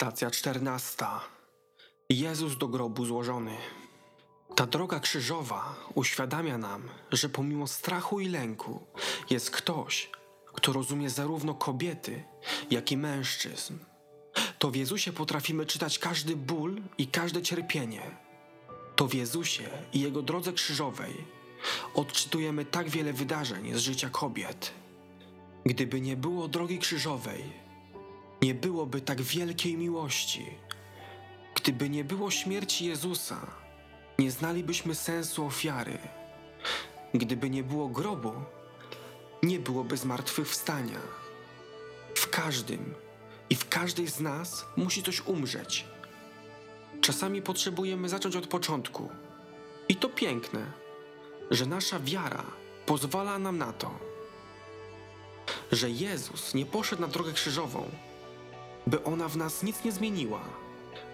Stacja czternasta. Jezus do grobu złożony. Ta droga krzyżowa uświadamia nam, że pomimo strachu i lęku jest ktoś, kto rozumie zarówno kobiety, jak i mężczyzn. To w Jezusie potrafimy czytać każdy ból i każde cierpienie. To w Jezusie i Jego drodze krzyżowej odczytujemy tak wiele wydarzeń z życia kobiet. Gdyby nie było drogi krzyżowej, nie byłoby tak wielkiej miłości. Gdyby nie było śmierci Jezusa, nie znalibyśmy sensu ofiary. Gdyby nie było grobu, nie byłoby zmartwychwstania. W każdym i w każdej z nas musi coś umrzeć. Czasami potrzebujemy zacząć od początku. I to piękne, że nasza wiara pozwala nam na to. Że Jezus nie poszedł na drogę krzyżową, by ona w nas nic nie zmieniła.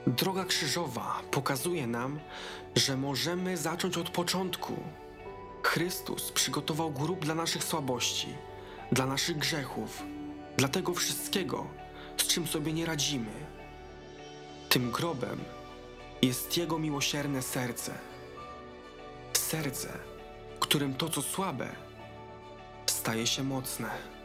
Droga krzyżowa pokazuje nam, że możemy zacząć od początku. Chrystus przygotował grób dla naszych słabości, dla naszych grzechów, dla tego wszystkiego, z czym sobie nie radzimy. Tym grobem jest Jego miłosierne serce. Serce, którym to, co słabe, staje się mocne.